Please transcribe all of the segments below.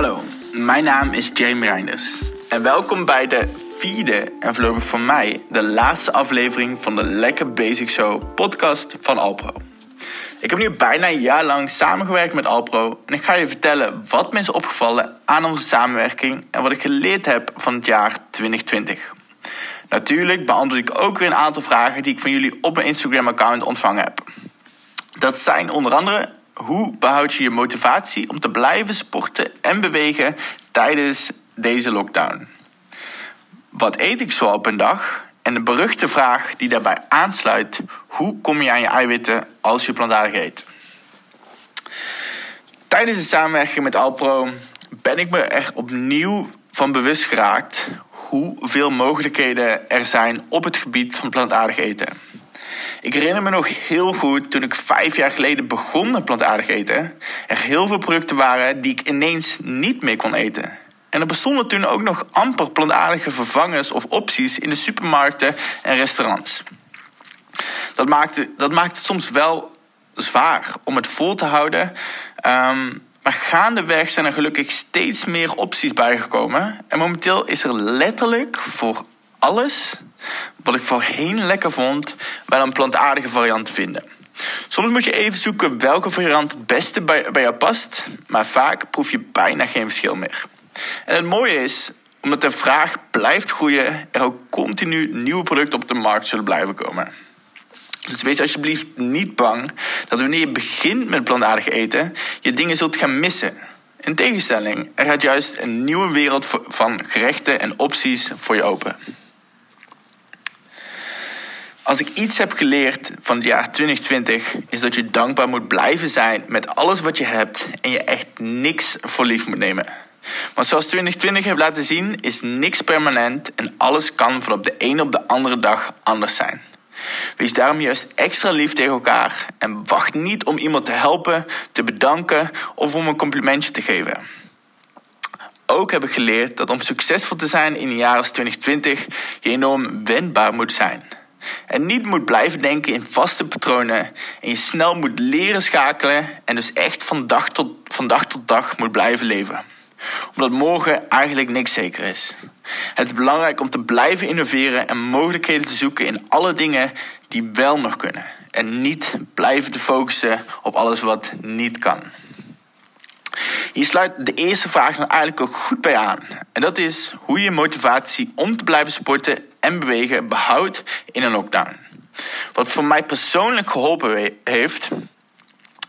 Hallo, mijn naam is Jeremy Reinders. En welkom bij de vierde en voorlopig voor mij de laatste aflevering van de Lekker Basic Show podcast van Alpro. Ik heb nu bijna een jaar lang samengewerkt met Alpro en ik ga je vertellen wat me is opgevallen aan onze samenwerking en wat ik geleerd heb van het jaar 2020. Natuurlijk beantwoord ik ook weer een aantal vragen die ik van jullie op mijn Instagram-account ontvangen heb. Dat zijn onder andere hoe behoud je je motivatie om te blijven sporten en bewegen tijdens deze lockdown? Wat eet ik zo op een dag? En de beruchte vraag die daarbij aansluit: hoe kom je aan je eiwitten als je plantaardig eet? Tijdens de samenwerking met Alpro ben ik me er opnieuw van bewust geraakt hoeveel mogelijkheden er zijn op het gebied van plantaardig eten. Ik herinner me nog heel goed toen ik vijf jaar geleden begon met plantaardig eten. Er heel veel producten waren die ik ineens niet meer kon eten. En er bestonden toen ook nog amper plantaardige vervangers of opties in de supermarkten en restaurants. Dat maakte, dat maakte het soms wel zwaar om het vol te houden. Um, maar gaandeweg zijn er gelukkig steeds meer opties bijgekomen. En momenteel is er letterlijk voor alles wat ik voorheen lekker vond, wel een plantaardige variant te vinden. Soms moet je even zoeken welke variant het beste bij, bij jou past, maar vaak proef je bijna geen verschil meer. En het mooie is, omdat de vraag blijft groeien, er ook continu nieuwe producten op de markt zullen blijven komen. Dus wees alsjeblieft niet bang dat wanneer je begint met plantaardig eten, je dingen zult gaan missen. In tegenstelling, er gaat juist een nieuwe wereld van gerechten en opties voor je open. Als ik iets heb geleerd van het jaar 2020, is dat je dankbaar moet blijven zijn met alles wat je hebt en je echt niks voor lief moet nemen. Want zoals 2020 heeft laten zien, is niks permanent en alles kan van op de een op de andere dag anders zijn. Wees daarom juist extra lief tegen elkaar en wacht niet om iemand te helpen, te bedanken of om een complimentje te geven. Ook heb ik geleerd dat om succesvol te zijn in een jaar als 2020 je enorm wendbaar moet zijn. En niet moet blijven denken in vaste patronen. En je snel moet leren schakelen. En dus echt van dag tot, van dag, tot dag moet blijven leven. Omdat morgen eigenlijk niks zeker is. Het is belangrijk om te blijven innoveren en mogelijkheden te zoeken in alle dingen die wel nog kunnen. En niet blijven te focussen op alles wat niet kan. Hier sluit de eerste vraag dan eigenlijk ook goed bij aan. En dat is hoe je motivatie om te blijven sporten en bewegen behoudt in een lockdown. Wat voor mij persoonlijk geholpen heeft,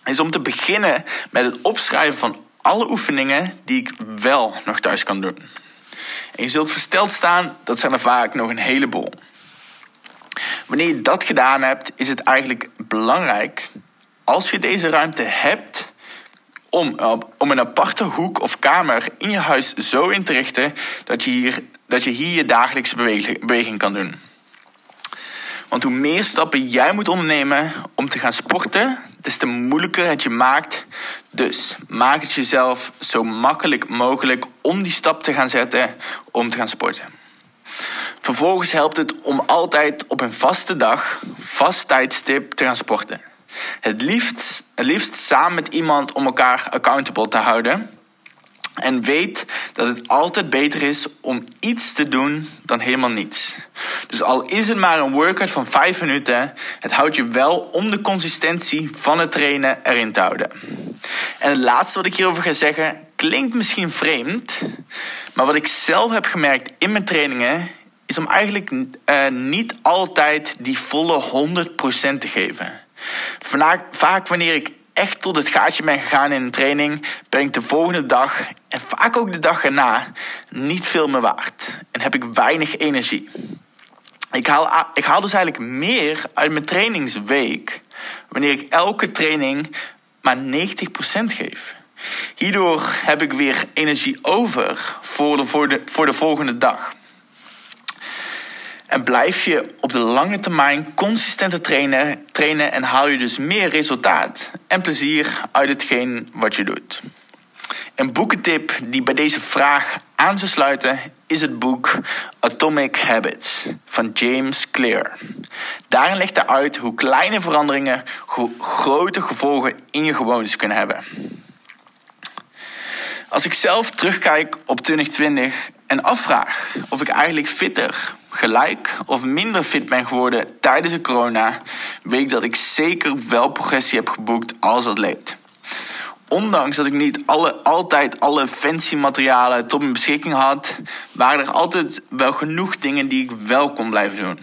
is om te beginnen met het opschrijven van alle oefeningen die ik wel nog thuis kan doen. En je zult versteld staan, dat zijn er vaak nog een heleboel. Wanneer je dat gedaan hebt, is het eigenlijk belangrijk, als je deze ruimte hebt, om, om een aparte hoek of kamer in je huis zo in te richten dat je hier, dat je, hier je dagelijkse beweging kan doen. Want hoe meer stappen jij moet ondernemen om te gaan sporten, des te moeilijker het je maakt. Dus maak het jezelf zo makkelijk mogelijk om die stap te gaan zetten om te gaan sporten. Vervolgens helpt het om altijd op een vaste dag, vast tijdstip te gaan sporten. Het liefst, het liefst samen met iemand om elkaar accountable te houden. En weet dat het altijd beter is om iets te doen dan helemaal niets. Dus al is het maar een workout van 5 minuten, het houdt je wel om de consistentie van het trainen erin te houden. En het laatste wat ik hierover ga zeggen klinkt misschien vreemd, maar wat ik zelf heb gemerkt in mijn trainingen is om eigenlijk uh, niet altijd die volle 100% te geven. Vaak, vaak wanneer ik echt tot het gaatje ben gegaan in een training, ben ik de volgende dag en vaak ook de dag erna niet veel meer waard. En heb ik weinig energie. Ik haal, ik haal dus eigenlijk meer uit mijn trainingsweek wanneer ik elke training maar 90% geef. Hierdoor heb ik weer energie over voor de, voor de, voor de volgende dag. En blijf je op de lange termijn consistente trainen, trainen en haal je dus meer resultaat en plezier uit hetgeen wat je doet. Een boekentip die bij deze vraag aan zou sluiten is het boek Atomic Habits van James Clear. Daarin legt hij uit hoe kleine veranderingen grote gevolgen in je gewoontes kunnen hebben. Als ik zelf terugkijk op 2020 en afvraag of ik eigenlijk fitter, gelijk of minder fit ben geworden tijdens de corona, weet ik dat ik zeker wel progressie heb geboekt als atleet. Ondanks dat ik niet alle, altijd alle fancy materialen tot mijn beschikking had, waren er altijd wel genoeg dingen die ik wel kon blijven doen.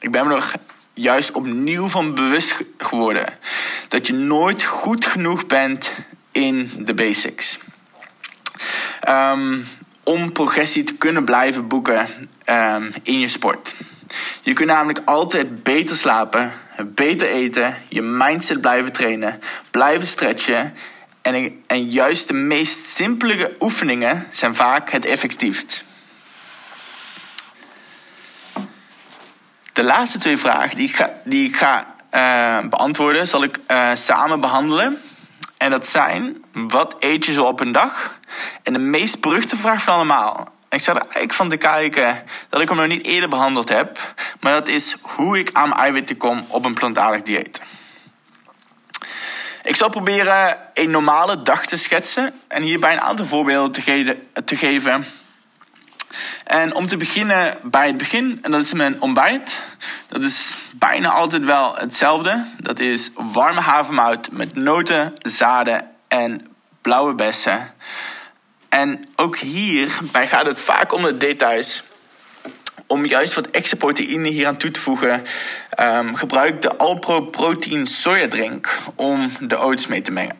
Ik ben me nog juist opnieuw van bewust geworden dat je nooit goed genoeg bent in de basics. Um, om progressie te kunnen blijven boeken um, in je sport. Je kunt namelijk altijd beter slapen, beter eten, je mindset blijven trainen, blijven stretchen. En, en juist de meest simpele oefeningen zijn vaak het effectiefst. De laatste twee vragen die ik ga, die ga uh, beantwoorden, zal ik uh, samen behandelen. En dat zijn: wat eet je zo op een dag? En de meest beruchte vraag van allemaal. Ik zat er eigenlijk van te kijken dat ik hem nog niet eerder behandeld heb. Maar dat is hoe ik aan eiwitten kom op een plantaardig dieet. Ik zal proberen een normale dag te schetsen en hierbij een aantal voorbeelden te, te geven. En om te beginnen bij het begin, en dat is mijn ontbijt. Dat is bijna altijd wel hetzelfde. Dat is warme havermout met noten, zaden en blauwe bessen. En ook hierbij gaat het vaak om de details. Om juist wat extra proteïne hier aan toe te voegen, um, gebruik de Alpro Protein Sojadrink om de oats mee te mengen.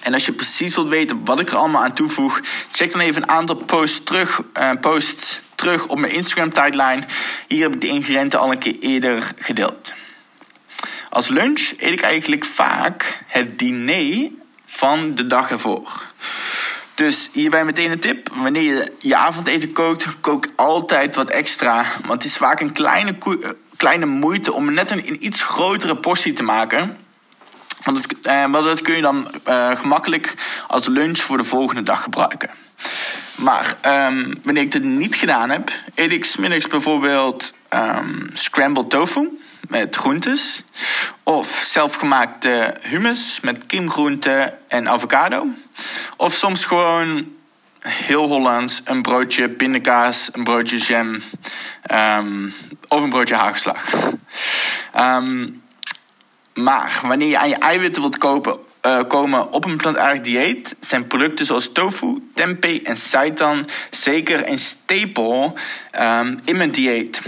En als je precies wilt weten wat ik er allemaal aan toevoeg, check dan even een aantal posts terug, uh, posts terug op mijn Instagram tijdlijn. Hier heb ik de ingrediënten al een keer eerder gedeeld. Als lunch eet ik eigenlijk vaak het diner van de dag ervoor. Dus hierbij meteen een tip. Wanneer je je avondeten kookt, kook altijd wat extra. Want het is vaak een kleine, eh, kleine moeite om net een, iets grotere portie te maken. Want het, eh, dat kun je dan eh, gemakkelijk als lunch voor de volgende dag gebruiken. Maar um, wanneer ik dit niet gedaan heb, eet ik smiddags bijvoorbeeld um, scrambled tofu met groentes. Of zelfgemaakte hummus met kiemgroenten en avocado. Of soms gewoon heel Hollands een broodje pindakaas, een broodje jam um, of een broodje hagelslag. Um, maar wanneer je aan je eiwitten wilt kopen, uh, komen op een plantaardig dieet, zijn producten zoals tofu, tempeh en seitan zeker een stapel um, in mijn dieet.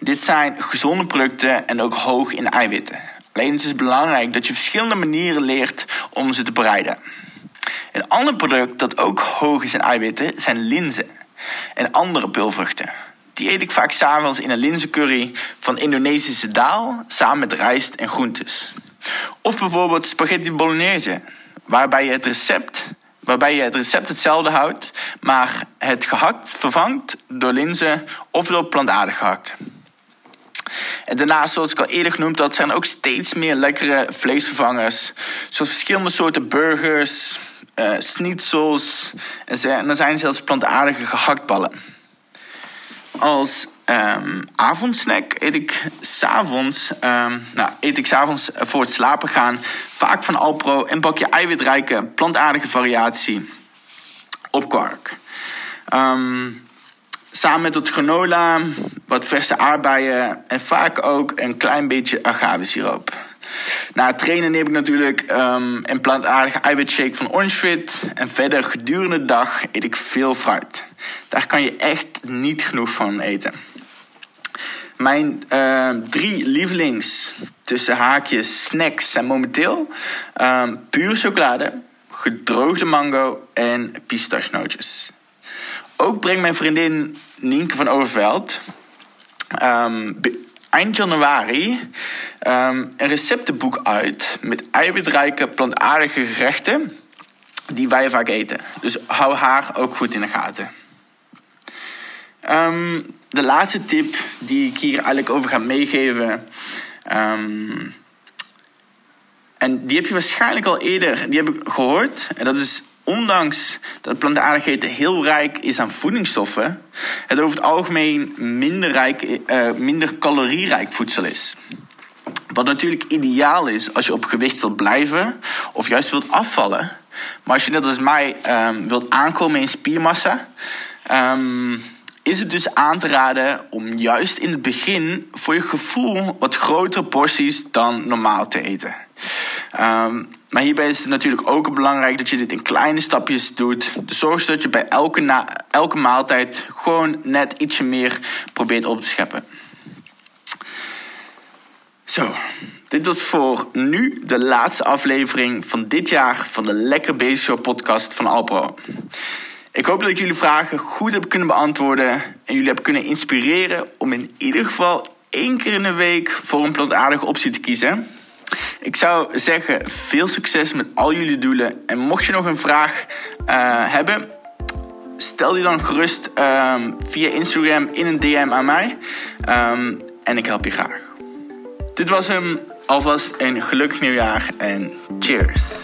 Dit zijn gezonde producten en ook hoog in eiwitten. Alleen het is belangrijk dat je verschillende manieren leert om ze te bereiden. Een ander product dat ook hoog is in eiwitten zijn linzen en andere pulvruchten. Die eet ik vaak s'avonds in een linzencurry van Indonesische daal samen met rijst en groentes. Of bijvoorbeeld spaghetti bolognese, waarbij je het recept, waarbij je het recept hetzelfde houdt, maar het gehakt vervangt door linzen of door plantaardig gehakt. En daarnaast, zoals ik al eerder genoemd had, zijn er ook steeds meer lekkere vleesvervangers. Zoals verschillende soorten burgers, uh, en er zijn zelfs plantaardige gehaktballen. Als um, avondsnack eet ik s'avonds, um, nou, eet ik voor het slapen gaan vaak van Alpro een bakje eiwitrijke plantaardige variatie op kwark. Um, samen met het granola, wat verse aardbeien en vaak ook een klein beetje agavesiroop. Na het trainen neem ik natuurlijk um, een plantaardige eiwitshake van Orange Fit. En verder gedurende de dag eet ik veel fruit. Daar kan je echt niet genoeg van eten. Mijn uh, drie lievelings tussen haakjes snacks zijn momenteel um, pure chocolade, gedroogde mango en pistachenootjes. Ook brengt mijn vriendin Nienke van Overveld eind januari um, een receptenboek uit met eiwitrijke plantaardige gerechten die wij vaak eten. Dus hou haar ook goed in de gaten. Um, de laatste tip die ik hier eigenlijk over ga meegeven. Um, en die heb je waarschijnlijk al eerder die heb ik gehoord. En dat is ondanks dat plantaardig eten heel rijk is aan voedingsstoffen, het over het algemeen minder, rijk, uh, minder calorierijk voedsel is. Wat natuurlijk ideaal is als je op gewicht wilt blijven of juist wilt afvallen. Maar als je net als mij um, wilt aankomen in spiermassa, um, is het dus aan te raden om juist in het begin voor je gevoel wat grotere porties dan normaal te eten. Um, maar hierbij is het natuurlijk ook belangrijk dat je dit in kleine stapjes doet. Dus zorg dat je bij elke, elke maaltijd gewoon net ietsje meer probeert op te scheppen. Zo, dit was voor nu de laatste aflevering van dit jaar van de Lekker Bezig podcast van Alpro. Ik hoop dat ik jullie vragen goed heb kunnen beantwoorden en jullie heb kunnen inspireren om in ieder geval één keer in de week voor een plantaardige optie te kiezen. Ik zou zeggen, veel succes met al jullie doelen. En mocht je nog een vraag uh, hebben, stel die dan gerust um, via Instagram in een DM aan mij. Um, en ik help je graag. Dit was hem. Alvast een gelukkig nieuwjaar en cheers.